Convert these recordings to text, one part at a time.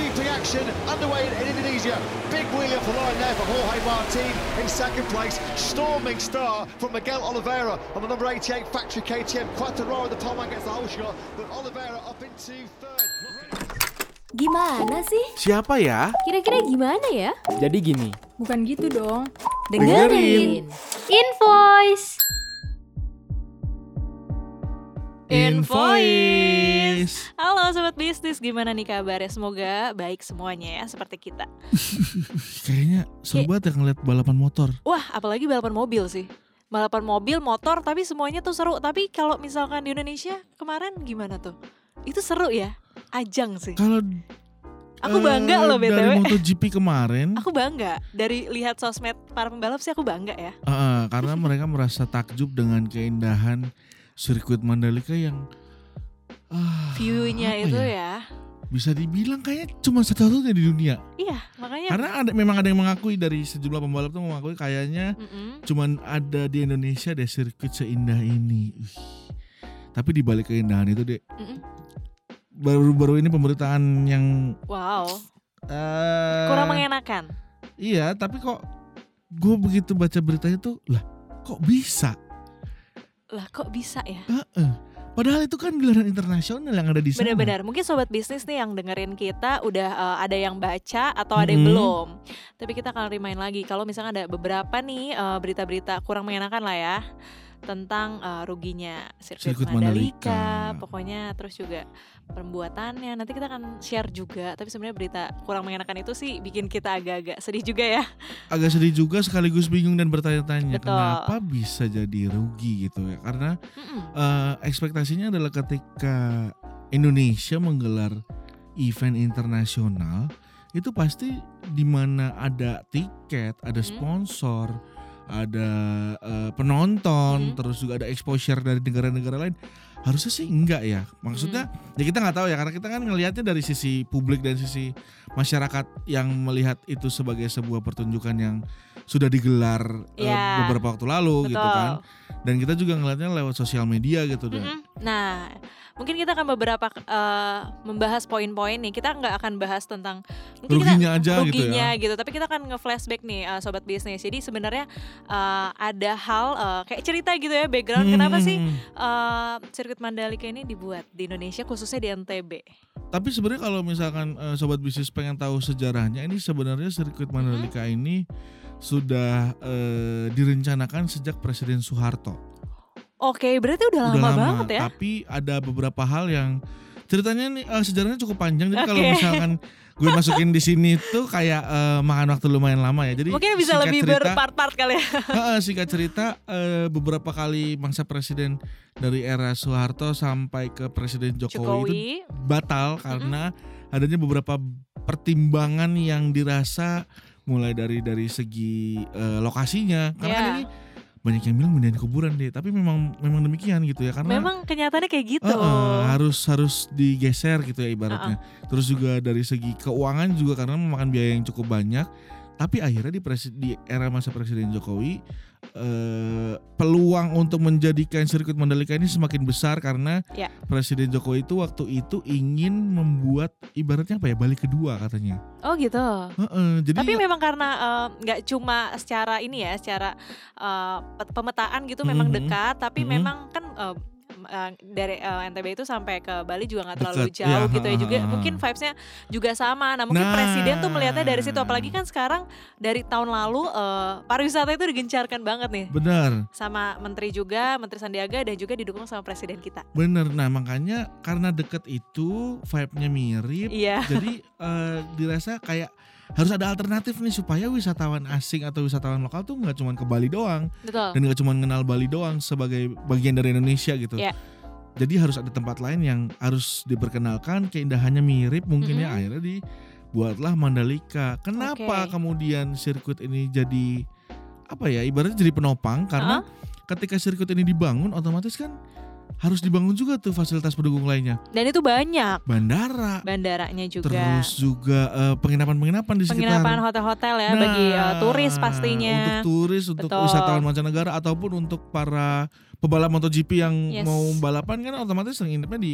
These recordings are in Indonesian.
MotoGP action underway in Indonesia. Big wheel off the line there for Jorge Martin in second place. Storming star from Miguel Oliveira on the number 88 factory KTM. Quattararo, the top man gets the whole shot, but Oliveira up into third. Gimana sih? Siapa ya? Kira-kira gimana ya? Jadi gini, Bukan gitu dong. Dengerin. Invoice. Invoice. Halo sobat bisnis, gimana nih kabarnya? Semoga baik semuanya ya seperti kita. Kayaknya seru banget ya ngeliat balapan motor. Wah, apalagi balapan mobil sih. Balapan mobil, motor, tapi semuanya tuh seru. Tapi kalau misalkan di Indonesia kemarin gimana tuh? Itu seru ya? Ajang sih. Kalau Aku bangga loh Dari BTW. MotoGP kemarin, Aku bangga dari lihat sosmed para pembalap sih aku bangga ya. eh, karena mereka merasa takjub dengan keindahan sirkuit Mandalika yang ah, View-nya itu ya? ya. bisa dibilang kayaknya cuma satu-satunya di dunia. Iya, makanya Karena ada memang ada yang mengakui dari sejumlah pembalap tuh mengakui kayaknya Mm-mm. cuman ada di Indonesia deh sirkuit seindah ini. Wih. Tapi di balik keindahan itu deh baru-baru ini pemberitaan yang Wow, eh, kurang mengenakan. Iya, tapi kok gue begitu baca beritanya tuh lah kok bisa? Lah kok bisa ya? Heeh. Padahal itu kan gelaran internasional yang ada di sana. Benar-benar. Mungkin sobat bisnis nih yang dengerin kita udah eh, ada yang baca atau ada yang Mhm. belum. Tapi kita akan remind lagi kalau misalnya ada beberapa nih eh, berita-berita kurang mengenakan lah ya tentang eh, ruginya sirkuit, Sirkuit Mandalika, Mandalika. pokoknya terus juga pembuatannya. Nanti kita akan share juga. Tapi sebenarnya berita kurang mengenakan itu sih bikin kita agak-agak sedih juga ya. Agak sedih juga sekaligus bingung dan bertanya-tanya Betul. kenapa bisa jadi rugi gitu ya. Karena Mm-mm. eh, ekspektasinya adalah ketika Indonesia menggelar event internasional itu pasti di mana ada tiket, ada sponsor, ada eh, penonton, Mhm. terus juga ada exposure dari negara-negara lain. Harusnya sih enggak ya. Maksudnya Mhm. ya kita nggak tahu ya karena kita kan ngelihatnya dari sisi publik dan sisi masyarakat yang melihat itu sebagai sebuah pertunjukan yang sudah digelar eh, Ya. beberapa waktu lalu gitu Betul. kan. Dan kita juga ngelihatnya lewat sosial media gitu dan Mm-mm. Nah, mungkin kita akan beberapa eh, membahas poin-poin nih. Kita nggak akan bahas tentang mungkin kita ruginya aja gitu ruginya ya. gitu, Tapi kita akan nge-flashback nih eh, sobat bisnis. Jadi sebenarnya eh, ada hal eh, kayak cerita gitu ya background kenapa sih Hmm. sirkuit Mandalika ini dibuat di Indonesia khususnya di NTB. Tapi sebenarnya kalau misalkan eh, sobat bisnis pengen tahu sejarahnya ini sebenarnya sirkuit Mandalika ini sudah eh, direncanakan sejak Presiden Soeharto. Oke, berarti udah, lama, banget ya. Tapi ada beberapa hal yang ceritanya nih eh, sejarahnya cukup panjang. Jadi kalau Oke. misalkan gue masukin di sini tuh kayak eh, makan waktu lumayan lama ya. Jadi Mungkin bisa lebih cerita, berpart-part kali ya. Heeh, singkat cerita eh, beberapa kali masa presiden dari era Soeharto sampai ke Presiden Jokowi, itu Jokowi. batal karena adanya beberapa pertimbangan yang dirasa mulai dari dari segi eh, lokasinya karena kan Ya. ini banyak yang bilang pindahin kuburan deh tapi memang memang demikian gitu ya karena Memang kenyataannya kayak gitu. Heeh, harus harus digeser gitu ya ibaratnya. Terus juga dari segi keuangan juga karena memakan biaya yang cukup banyak. Tapi akhirnya di, presi- di era masa Presiden Jokowi eh, peluang untuk menjadikan sirkuit Mandalika ini semakin besar karena Ya. Presiden Jokowi itu waktu itu ingin membuat ibaratnya apa ya balik kedua katanya. Oh gitu. Heeh, jadi Tapi memang karena eh, nggak cuma secara ini ya, secara pet- pemetaan gitu memang Mhm. dekat, tapi Mhm. memang kan eh, eh, dari eh, NTB itu sampai ke Bali juga nggak terlalu jauh ya, gitu ya juga mungkin vibesnya juga sama. Nah mungkin Nah. presiden tuh melihatnya dari situ, apalagi kan sekarang dari tahun lalu eh, pariwisata itu digencarkan banget nih benar. sama menteri juga, menteri Sandiaga dan juga didukung sama presiden kita. Bener, nah makanya karena deket itu vibe-nya mirip, Iya. jadi eh, dirasa kayak harus ada alternatif nih supaya wisatawan asing atau wisatawan lokal tuh nggak cuma ke Bali doang Betul. dan nggak cuma kenal Bali doang sebagai bagian dari Indonesia gitu. Iya. Jadi harus ada tempat lain yang harus diperkenalkan keindahannya mirip mungkin ya Mhm. akhirnya dibuatlah Mandalika. Kenapa Oke. kemudian sirkuit ini jadi apa ya ibaratnya jadi penopang karena ketika sirkuit ini dibangun otomatis kan harus dibangun juga tuh fasilitas pendukung lainnya. Dan itu banyak Bandara, bandaranya juga. terus juga eh, penginapan-penginapan di sekitar. Penginapan hotel-hotel ya bagi eh, turis Nah, pastinya. Untuk turis, untuk Betul. wisatawan mancanegara ataupun untuk para pebalap MotoGP yang Yes. mau balapan kan otomatis nginepnya di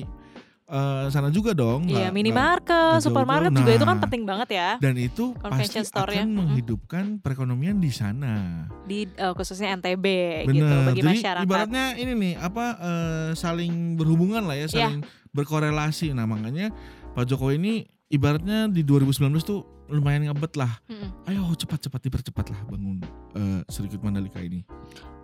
eh, sana juga dong. Iya, minimarket, supermarket jauh-jauh. juga itu kan Nah. penting banget ya Dan itu pasti store-nya. akan Mm-mm. menghidupkan perekonomian di sana. di eh, khususnya NTB gitu Bener. bagi Jadi masyarakat. ibaratnya ini nih apa eh, saling berhubungan lah ya, Iya. saling berkorelasi. Nah makanya Pak Jokowi ini ibaratnya di 2019 tuh lumayan ngebet lah. Mm-mm. Ayo cepat-cepat dipercepat lah bangun eh, sirkuit Mandalika ini.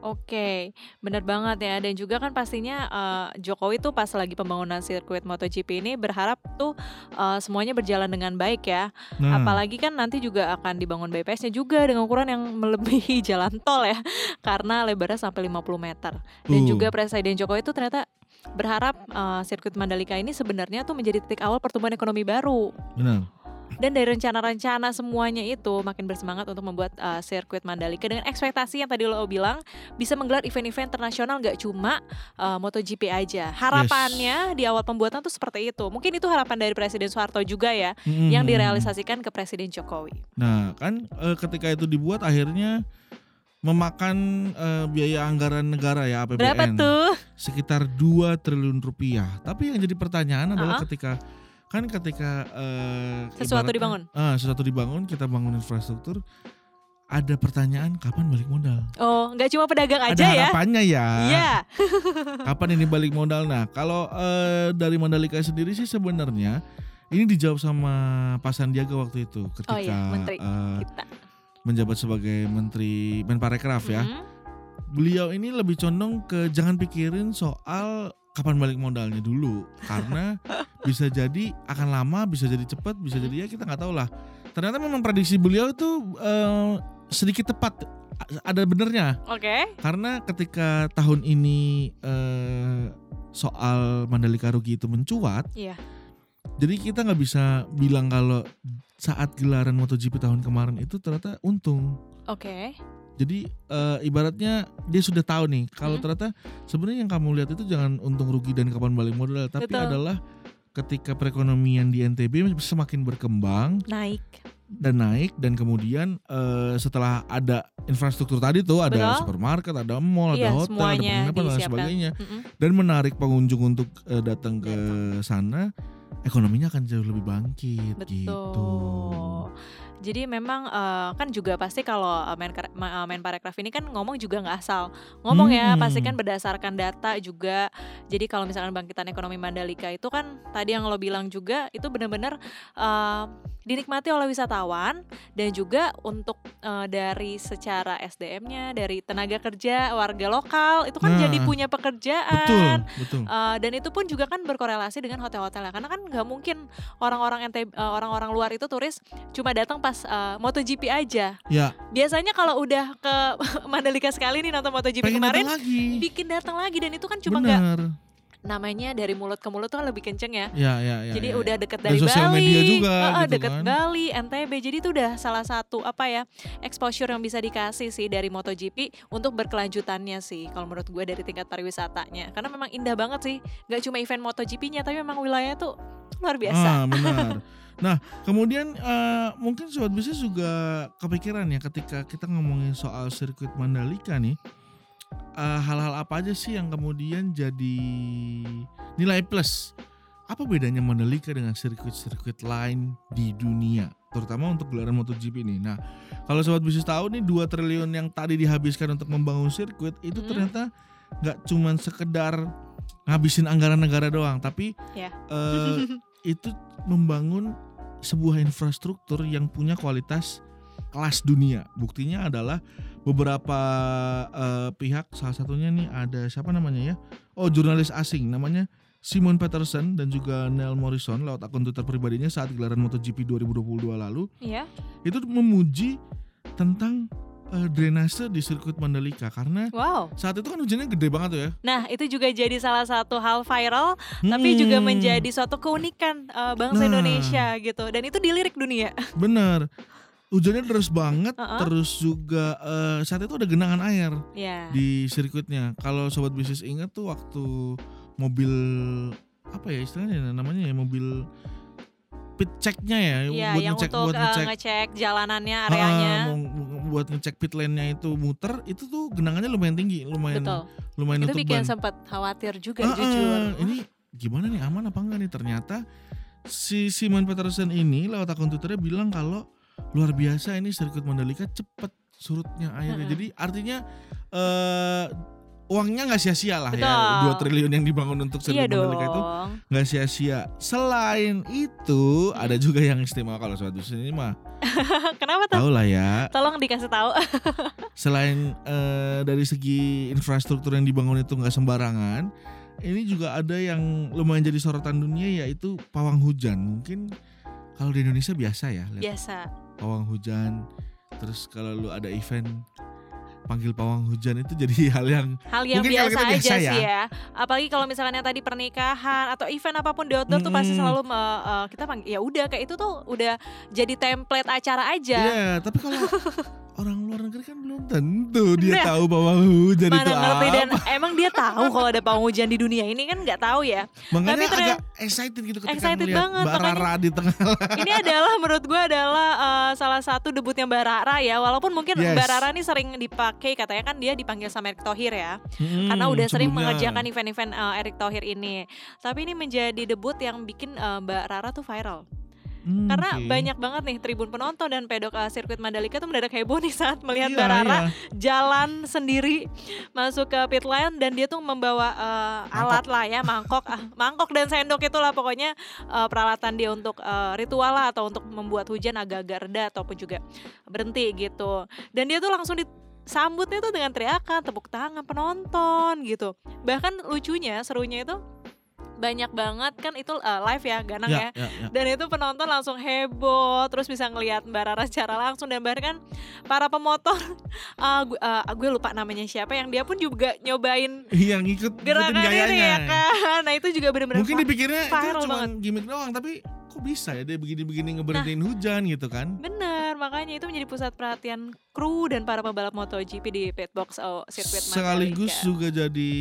Oke, benar banget ya. Dan juga kan pastinya eh, Jokowi tuh pas lagi pembangunan sirkuit MotoGP ini berharap tuh eh, semuanya berjalan dengan baik ya. Nah, Apalagi kan nanti juga akan dibangun bypassnya juga dengan ukuran yang melebihi jalan tol ya, karena lebarnya sampai 50 meter. Dan tuh. juga Presiden Jokowi itu ternyata berharap eh, sirkuit Mandalika ini sebenarnya tuh menjadi titik awal pertumbuhan ekonomi baru. benar. Dan dari rencana-rencana semuanya itu makin bersemangat untuk membuat uh, sirkuit Mandalika dengan ekspektasi yang tadi lo bilang bisa menggelar event-event internasional nggak cuma uh, MotoGP aja. Harapannya di awal pembuatan tuh seperti itu. Mungkin itu harapan dari Presiden Soeharto juga ya Mm-mm. yang direalisasikan ke Presiden Jokowi. Nah kan eh, ketika itu dibuat akhirnya memakan eh, biaya anggaran negara ya APBN Berapa tuh? sekitar 2 triliun rupiah. Tapi yang jadi pertanyaan adalah Uh-uh. ketika kan ketika eh, Sesuatu dibangun. Ah, sesuatu dibangun, kita bangun infrastruktur. Ada pertanyaan kapan balik modal? Oh, nggak cuma pedagang aja ada ya? harapannya ya. Iya. Kapan ini balik modal? Nah, kalau eh, dari Mandalika sendiri sih sebenarnya ini dijawab sama Pak Sandiaga waktu itu ketika Oh iya, Menteri eh, Kita. menjabat sebagai Menteri Menparekraf ya. Mhm. Beliau ini lebih condong ke jangan pikirin soal kapan balik modalnya dulu karena bisa jadi akan lama, bisa jadi cepat, bisa jadi ya kita nggak tahu lah. Ternyata memang prediksi beliau itu eh, sedikit tepat, ada benernya Oke. karena ketika tahun ini eh, soal Mandalika rugi itu mencuat, Iya. jadi kita nggak bisa bilang kalau saat gelaran MotoGP tahun kemarin itu ternyata untung. Oke. Jadi eh, ibaratnya dia sudah tahu nih kalau Hmm. ternyata sebenarnya yang kamu lihat itu jangan untung rugi dan kapan balik modal, tapi Betul. adalah ketika perekonomian di NTB semakin berkembang Naik. dan naik dan kemudian eh, setelah ada infrastruktur tadi tuh ada Betul. supermarket, ada mall, Iya, ada hotel, ada penginapan dan sebagainya Mhm. dan menarik pengunjung untuk eh, datang ke sana, ekonominya akan jauh lebih bangkit gitu. Betul. Jadi memang eh, kan juga pasti kalau eh, Menker- Ma- eh, Menparekraf ini kan ngomong juga nggak asal ngomong ya, Hmm. pasti kan berdasarkan data juga. Jadi kalau misalkan bangkitan ekonomi Mandalika itu kan tadi yang lo bilang juga itu benar-benar eh, dinikmati oleh wisatawan dan juga untuk eh, dari secara SDM-nya, dari tenaga kerja warga lokal itu kan Nah, jadi punya Betul, pekerjaan. betul. Uh, dan itu pun juga kan berkorelasi dengan hotel-hotelnya karena kan nggak mungkin orang-orang NTB uh, orang-orang luar itu turis cuma datang pas uh, MotoGP aja. Ya, Biasanya kalau udah ke Mandalika sekali nih nonton MotoGP pengen kemarin datang lagi. bikin datang lagi dan itu kan cuma nggak namanya dari mulut ke mulut tuh kan lebih kenceng ya. Ya, ya, ya. jadi ya, udah ya. deket Dan dari sosial Bali, media juga Heeh, gitu deket kan. Bali, NTB. Jadi itu udah salah satu apa ya exposure yang bisa dikasih sih dari MotoGP untuk berkelanjutannya sih. Kalau menurut gue dari tingkat pariwisatanya, karena memang indah banget sih. Gak cuma event MotoGP-nya, tapi memang wilayahnya tuh luar biasa. Ah, benar. Nah, kemudian eh, mungkin sobat bisnis juga kepikiran ya ketika kita ngomongin soal sirkuit Mandalika nih. eh, hal-hal apa aja sih yang kemudian jadi nilai plus? Apa bedanya Mandalika dengan sirkuit-sirkuit lain di dunia? Terutama untuk gelaran MotoGP ini. Nah, kalau sobat bisnis tahu nih 2 triliun yang tadi dihabiskan untuk membangun sirkuit itu Hmm. ternyata nggak cuman sekedar ngabisin anggaran negara doang, tapi Ya. eh, itu membangun sebuah infrastruktur yang punya kualitas kelas dunia. Buktinya adalah beberapa eh, pihak, salah satunya nih ada siapa namanya ya? Oh jurnalis asing namanya Simon Peterson dan juga Neil Morrison lewat akun Twitter pribadinya saat gelaran MotoGP 2022 lalu Iya. itu memuji tentang eh, drainase di sirkuit Mandalika karena Wow. saat itu kan hujannya gede banget tuh ya. Nah, itu juga jadi salah satu hal viral, tapi juga Hmm, menjadi suatu keunikan uh, bangsa Nah. Indonesia gitu. Dan itu dilirik dunia. Bener. Hujannya deras banget, Uh-uh. terus juga eh, saat itu ada genangan air Ya. di sirkuitnya. Kalau sobat bisnis ingat tuh waktu mobil apa ya istilahnya namanya ya mobil pit checknya ya, Iya, buat yang ngecek untuk buat uh, ngecek ngecek jalanannya, areanya. mau- buat ngecek pit lane-nya itu muter, itu tuh genangannya lumayan tinggi, lumayan Betul. lumayan Itu bikin ban. sempat khawatir juga Ah, ah, jujur. ini gimana nih aman apa enggak nih ternyata si Simon Peterson ini lewat akun Twitternya bilang kalau luar biasa ini sirkuit Mandalika cepet surutnya airnya. Mm-mm. Jadi artinya eh uangnya nggak sia-sia lah ya Betul. 2 triliun yang dibangun untuk Iya sirkuit Mandalika itu nggak sia-sia. Selain itu ada juga yang istimewa kalau sobat bisnis ini mah Kenapa tuh? tahu lah ya. Tolong dikasih tahu. Selain eh, dari segi infrastruktur yang dibangun itu nggak sembarangan, ini juga ada yang lumayan jadi sorotan dunia yaitu pawang hujan. Mungkin kalau di Indonesia biasa ya lihat Biasa. pawang hujan. Terus kalau lu ada event panggil pawang hujan itu jadi hal yang Hal yang Mungkin biasa kita aja biasa sih ya. ya. Apalagi kalau misalnya tadi pernikahan atau event apa pun di outdoor tuh pasti selalu me- eh, kita panggil ya udah kayak itu tuh udah jadi template acara aja. Iya, tapi kalau orang luar negeri kan belum tentu dia Nah, tahu pawang hujan Mana itu ngerti apa. dan emang dia tahu kalau ada pawang hujan di dunia ini kan nggak tahu ya. Makanya tapi ternyata- agak excited gitu ketika Excited banget, Mbak makanya- Rara di tengah Ini adalah menurut gue adalah eh, salah satu debutnya Mbak Rara ya. Walaupun mungkin Yes. Mbak Rara ini sering dipakai katanya kan dia dipanggil sama Erick Thohir ya. Hmm, karena udah sering mengerjakan event-event uh, Erick Thohir ini. Tapi ini menjadi debut yang bikin uh, Mbak Rara tuh viral. Hmm, Karena oke. banyak banget nih tribun penonton dan pedok uh, sirkuit Mandalika tuh mendadak heboh nih saat melihat Iya, Mbak Rara iya. jalan sendiri masuk ke pit lane dan dia tuh membawa uh, alat lah ya mangkok ah, mangkok dan sendok itulah pokoknya uh, peralatan dia untuk uh, ritual lah atau untuk membuat hujan agak-agak reda ataupun juga berhenti gitu dan dia tuh langsung disambutnya tuh dengan teriakan tepuk tangan penonton gitu bahkan lucunya serunya itu banyak banget kan itu uh, live ya Ganang ya, Ya, ya, ya. dan itu penonton langsung heboh terus bisa ngelihat Mbak Rara secara langsung dan bahkan para pemotor ah, gue, ah, gue lupa namanya siapa yang dia pun juga nyobain yang ikut gerakan ini ya kan nah itu juga benar-benar Mungkin dipikirnya itu cuma gimmick doang, tapi kok bisa ya dia begini-begini ngeberhentiin Nah. hujan gitu kan? bener makanya itu menjadi pusat perhatian kru dan para pembalap MotoGP di pit box oh, sirkuit Sekaligus Mandalika. juga jadi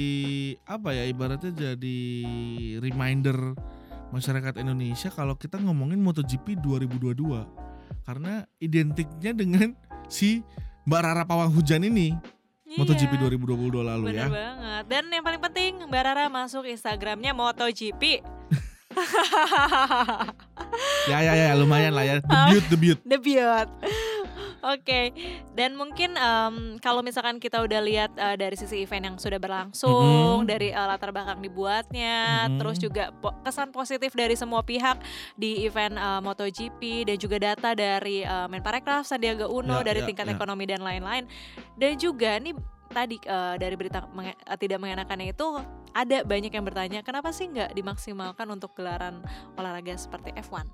apa ya ibaratnya jadi reminder masyarakat Indonesia kalau kita ngomongin MotoGP 2022 karena identiknya dengan si Mbak Rara Pawang Hujan ini MotoGP Iya, 2022 lalu bener ya. banget dan yang paling penting Mbak Rara masuk Instagramnya MotoGP Ya ya ya lumayan lah ya debut debut. debut. Oke, dan mungkin em, kalau misalkan kita udah lihat eh, dari sisi event yang sudah berlangsung, Mhm. dari eh, latar belakang dibuatnya, Mhm. terus juga po- kesan positif dari semua pihak di event eh, MotoGP dan juga data dari eh, Menparekraf Sandiaga Uno Ya, dari ya, tingkat ya. ekonomi dan lain-lain, dan juga nih tadi eh, dari berita menge- tidak mengenakannya itu ada banyak yang bertanya kenapa sih nggak dimaksimalkan untuk gelaran olahraga seperti F1?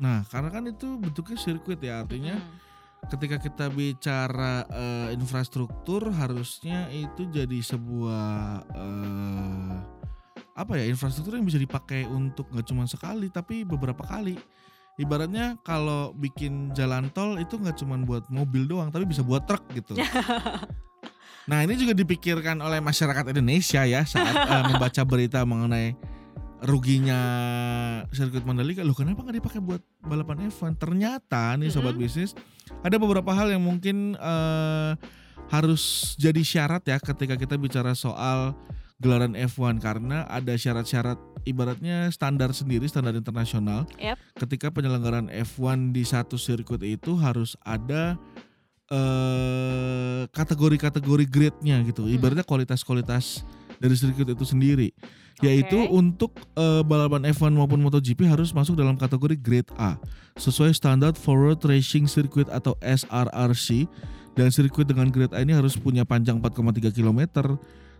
Nah karena kan itu bentuknya sirkuit ya artinya Mm. ketika kita bicara eh, infrastruktur harusnya itu jadi sebuah eh, apa ya infrastruktur yang bisa dipakai untuk nggak cuma sekali tapi beberapa kali ibaratnya kalau bikin jalan tol itu nggak cuma buat mobil doang tapi bisa buat truk gitu nah ini juga dipikirkan oleh masyarakat Indonesia ya saat eh, membaca berita mengenai ruginya sirkuit Mandalika. Loh kenapa nggak dipakai buat balapan F1 ternyata nih sobat Mm-mm. bisnis ada beberapa hal yang mungkin eh, harus jadi syarat ya ketika kita bicara soal gelaran F1 karena ada syarat-syarat ibaratnya standar sendiri standar internasional. Yap. ketika penyelenggaraan F1 di satu sirkuit itu harus ada eh, kategori-kategori grade-nya gitu. Ibaratnya kualitas-kualitas dari sirkuit itu sendiri yaitu untuk eh, balapan F1 maupun MotoGP harus masuk dalam kategori grade A sesuai standar Forward Racing Circuit atau SRRC dan sirkuit dengan grade A ini harus punya panjang 4,3 km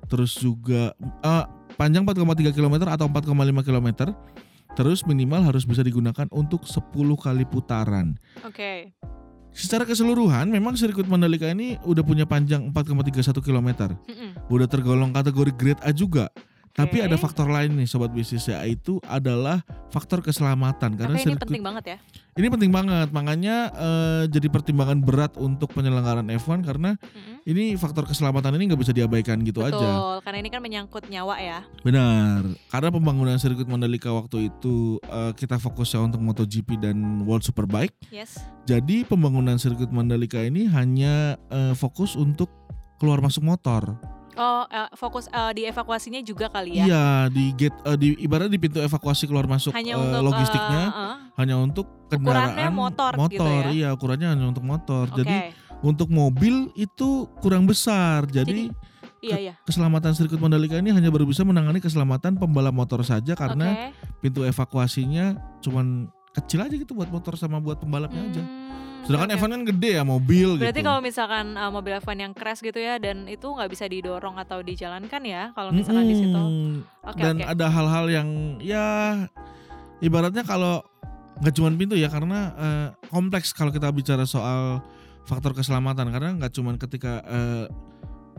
terus juga eh, panjang 4,3 km atau 4,5 km terus minimal harus bisa digunakan untuk 10 kali putaran Oke. secara keseluruhan memang sirkuit Mandalika ini udah punya panjang 4,31 km Mm-mm. udah tergolong kategori grade A juga tapi ada faktor lain nih sobat bisnis yaitu adalah faktor keselamatan karena Tapi ini sirkuit penting banget ya. ini penting banget makanya eh, jadi pertimbangan berat untuk penyelenggaraan F1 karena Mm-mm. ini faktor keselamatan ini nggak bisa diabaikan gitu Betul, aja karena ini kan menyangkut nyawa ya. benar karena pembangunan sirkuit Mandalika waktu itu eh, kita fokusnya untuk MotoGP dan World Superbike Yes. jadi pembangunan sirkuit Mandalika ini hanya eh, fokus untuk keluar masuk motor Oh, eh, fokus eh, di evakuasinya juga kali ya. Iya di gate eh, di ibaratnya di pintu evakuasi keluar masuk Hanya untuk logistiknya eh, eh, hanya untuk Ukurannya kendaraan motor gitu ya? Iya, ukurannya hanya untuk motor. Oke. Jadi untuk mobil itu kurang besar. Jadi, iya iya. keselamatan sirkuit Mandalika ini hanya baru bisa menangani keselamatan pembalap motor saja karena Oke. pintu evakuasinya cuman kecil aja gitu buat motor sama buat pembalapnya aja. Hmm, Sedangkan oke. F1 kan gede ya mobil Berarti gitu. kalau misalkan uh, mobil F1 yang crash gitu ya dan itu nggak bisa didorong atau dijalankan ya kalau misalkan di situ. Mm-mm. Oke Dan oke. ada hal-hal yang ya ibaratnya kalau nggak cuma pintu ya karena eh, kompleks kalau kita bicara soal faktor keselamatan karena nggak cuma ketika eh,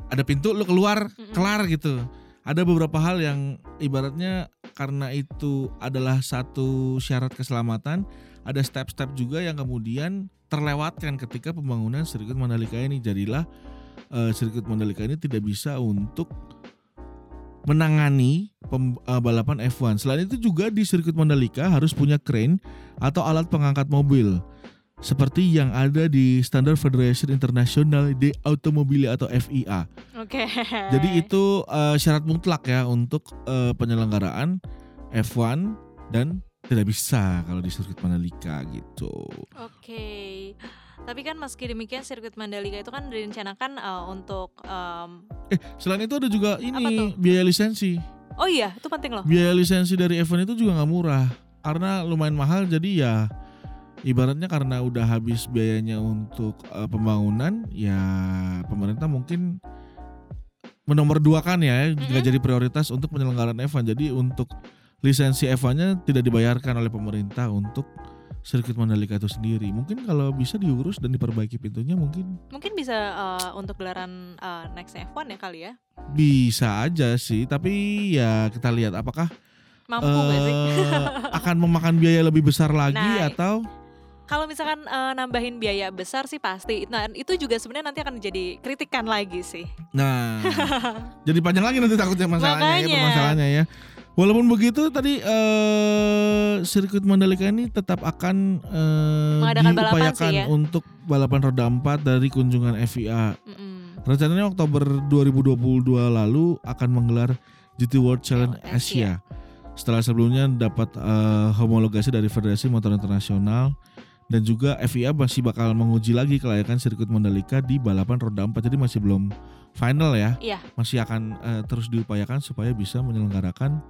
ada pintu lu keluar Mm-mm. kelar gitu. Ada beberapa hal yang ibaratnya karena itu adalah satu syarat keselamatan, ada step-step juga yang kemudian terlewatkan ketika pembangunan sirkuit Mandalika ini. Jadilah eh, sirkuit Mandalika ini tidak bisa untuk menangani pem- eh, balapan F1. Selain itu juga di sirkuit Mandalika harus punya crane atau alat pengangkat mobil seperti yang ada di Standard Federation International de Automobile atau FIA. Oke. Jadi itu eh, syarat mutlak ya untuk eh, penyelenggaraan F1 dan tidak bisa kalau di sirkuit Mandalika gitu. Oke. Tapi kan meski demikian sirkuit Mandalika itu kan direncanakan uh, untuk um, Eh, selain itu ada juga ini biaya lisensi. Oh iya, itu penting loh. Biaya lisensi dari F1 itu juga nggak murah karena lumayan mahal jadi ya ibaratnya karena udah habis biayanya untuk eh, pembangunan ya pemerintah mungkin menomor dua kan ya nggak Mm-mm. jadi prioritas untuk penyelenggaraan F1 jadi untuk lisensi F1-nya tidak dibayarkan oleh pemerintah untuk sirkuit Mandalika itu sendiri mungkin kalau bisa diurus dan diperbaiki pintunya mungkin Mungkin bisa uh, untuk gelaran uh, next F1 ya kali ya. bisa aja sih tapi ya kita lihat apakah Mampu gak sih? eh, akan memakan biaya lebih besar lagi Nah, atau Kalau misalkan uh, nambahin biaya besar sih pasti. Nah, itu juga sebenarnya nanti akan jadi kritikan lagi sih. nah jadi panjang lagi nanti takutnya masalahnya ya Makanya. permasalahannya ya walaupun begitu tadi eh sirkuit Mandalika ini tetap akan eh, diupayakan ya. untuk balapan roda 4 dari kunjungan FIA Mm-mm. rencananya Oktober 2022 lalu akan menggelar GT World Challenge Oh, Asia. Asia setelah sebelumnya dapat eh, homologasi dari Federasi Motor Internasional dan juga FIA masih bakal menguji lagi kelayakan sirkuit Mandalika di balapan roda 4 jadi masih belum final ya Iya. masih akan eh, terus diupayakan supaya bisa menyelenggarakan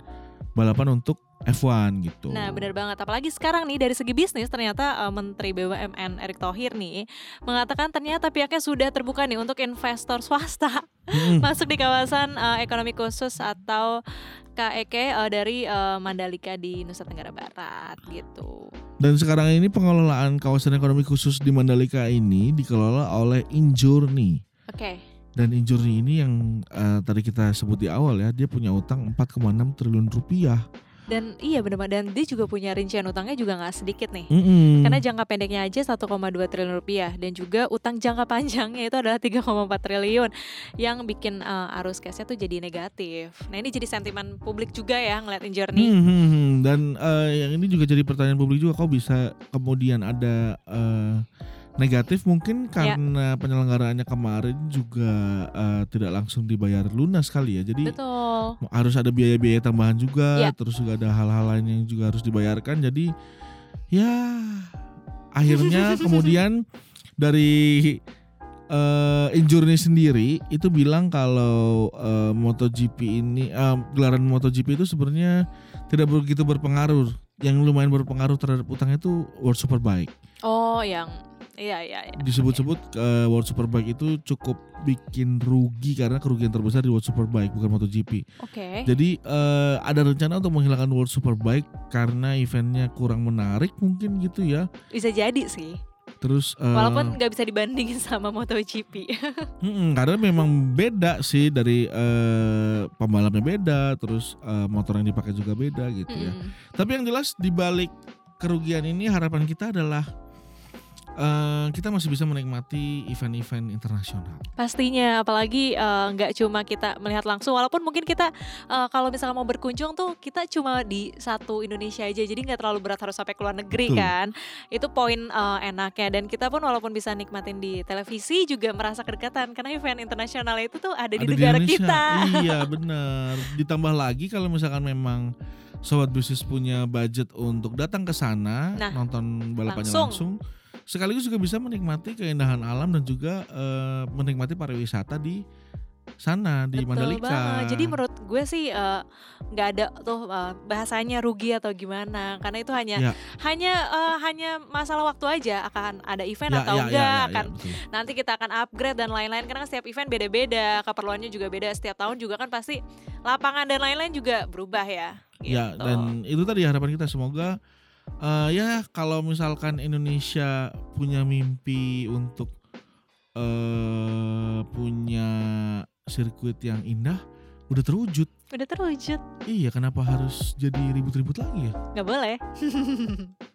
balapan untuk F1 gitu. Nah benar banget Apalagi sekarang nih dari segi bisnis Ternyata uh, Menteri BUMN Erick Thohir nih Mengatakan ternyata pihaknya sudah terbuka nih Untuk investor swasta Mm-mm. Masuk di kawasan uh, ekonomi khusus Atau KEK uh, dari uh, Mandalika di Nusa Tenggara Barat gitu Dan sekarang ini pengelolaan kawasan ekonomi khusus di Mandalika ini dikelola oleh Injourney. Oke Dan Injourney ini yang eh, tadi kita sebut di awal ya, dia punya utang 4,6 triliun rupiah. Dan iya benar Dan dia juga punya rincian utangnya juga nggak sedikit nih Mm-mm. Karena jangka pendeknya aja 1,2 triliun rupiah dan juga utang jangka panjangnya itu adalah 3,4 triliun yang bikin uh, arus cashnya tuh jadi negatif. Nah ini jadi sentimen publik juga ya ngeliat Injourney. Hmm, hmm, hmm. Dan eh, yang ini juga jadi pertanyaan publik juga, kok bisa kemudian ada eh, negatif mungkin Ya. karena penyelenggaraannya kemarin juga eh, tidak langsung dibayar lunas kali ya. Jadi Betul. harus ada biaya-biaya tambahan juga, Ya. terus juga ada hal-hal lain yang juga harus dibayarkan. Jadi ya akhirnya kemudian dari eh Injourney sendiri itu bilang kalau eh, MotoGP ini eh, gelaran MotoGP itu sebenarnya tidak begitu berpengaruh. Yang lumayan berpengaruh terhadap utangnya itu World Superbike. Oh yang iya iya. iya. Disebut-sebut eh, World Superbike itu cukup bikin rugi karena kerugian terbesar di World Superbike bukan MotoGP. Oke. Jadi eh, ada rencana untuk menghilangkan World Superbike karena eventnya kurang menarik mungkin gitu ya. Bisa jadi sih. Terus eh, Walaupun nggak bisa dibandingin sama MotoGP. mm-mm, karena memang beda sih dari eh, pembalapnya beda, terus eh, motor yang dipakai juga beda gitu ya. Mm-mm. Tapi yang jelas di balik kerugian ini harapan kita adalah eh, kita masih bisa menikmati event-event internasional. Pastinya, apalagi eh, nggak cuma kita melihat langsung, walaupun mungkin kita eh, kalau misalnya mau berkunjung tuh kita cuma di satu Indonesia aja, jadi nggak terlalu berat harus sampai ke luar negeri Betul. kan. Itu poin eh, enaknya dan kita pun walaupun bisa nikmatin di televisi juga merasa kedekatan karena event internasional itu tuh ada, di Ada negara Indonesia. kita. Iya benar. Ditambah lagi kalau misalkan memang sobat bisnis punya budget untuk datang ke sana Nah, nonton balapannya langsung. langsung. Sekaligus juga bisa menikmati keindahan alam dan juga eh, menikmati pariwisata di sana di Betul Mandalika. banget. Jadi menurut gue sih eh, nggak ada tuh eh, bahasanya rugi atau gimana karena itu hanya Ya. hanya eh, hanya masalah waktu aja akan ada event Ya, atau ya, ya, enggak ya, ya, akan betul. nanti kita akan upgrade dan lain-lain karena setiap event beda-beda keperluannya juga beda setiap tahun juga kan pasti lapangan dan lain-lain juga berubah ya Ya gitu. dan itu tadi harapan kita semoga eh, ya kalau misalkan Indonesia punya mimpi untuk eh punya sirkuit yang indah udah terwujud. udah terwujud Iya kenapa harus jadi ribut-ribut lagi ya? nggak boleh